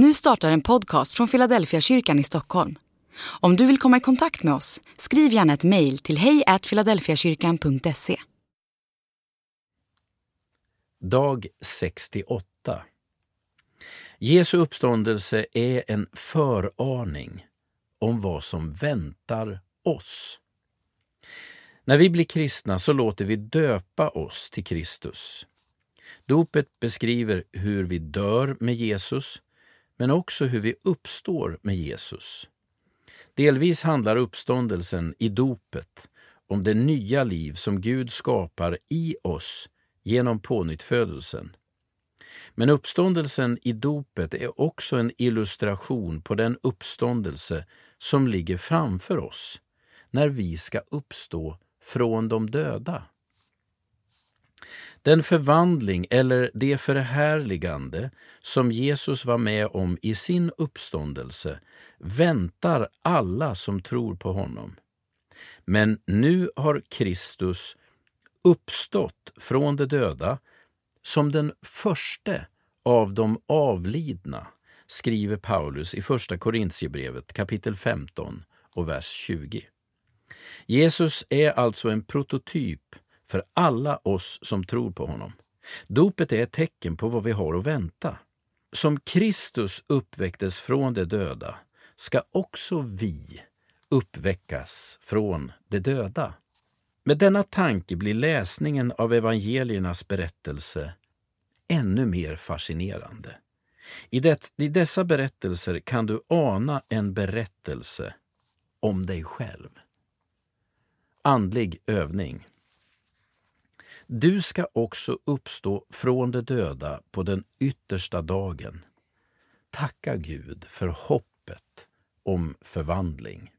Nu startar en podcast från Philadelphia kyrkan i Stockholm. Om du vill komma i kontakt med oss, skriv gärna ett mejl till hejfiladelfiakyrkan.se. Dag 68 Jesu uppståndelse är en föraning om vad som väntar oss. När vi blir kristna så låter vi döpa oss till Kristus. Dopet beskriver hur vi dör med Jesus, men också hur vi uppstår med Jesus. Delvis handlar uppståndelsen i dopet om det nya liv som Gud skapar i oss genom pånyttfödelsen. Men uppståndelsen i dopet är också en illustration på den uppståndelse som ligger framför oss när vi ska uppstå från de döda. Den förvandling eller det förhärligande som Jesus var med om i sin uppståndelse väntar alla som tror på honom. Men nu har Kristus uppstått från de döda som den förste av de avlidna, skriver Paulus i Första Korintierbrevet kapitel 15 och vers 20. Jesus är alltså en prototyp för alla oss som tror på honom. Dopet är ett tecken på vad vi har att vänta. Som Kristus uppväcktes från de döda ska också vi uppväckas från de döda. Med denna tanke blir läsningen av evangeliernas berättelse ännu mer fascinerande. I, det, I dessa berättelser kan du ana en berättelse om dig själv. Andlig övning. Du ska också uppstå från de döda på den yttersta dagen. Tacka Gud för hoppet om förvandling.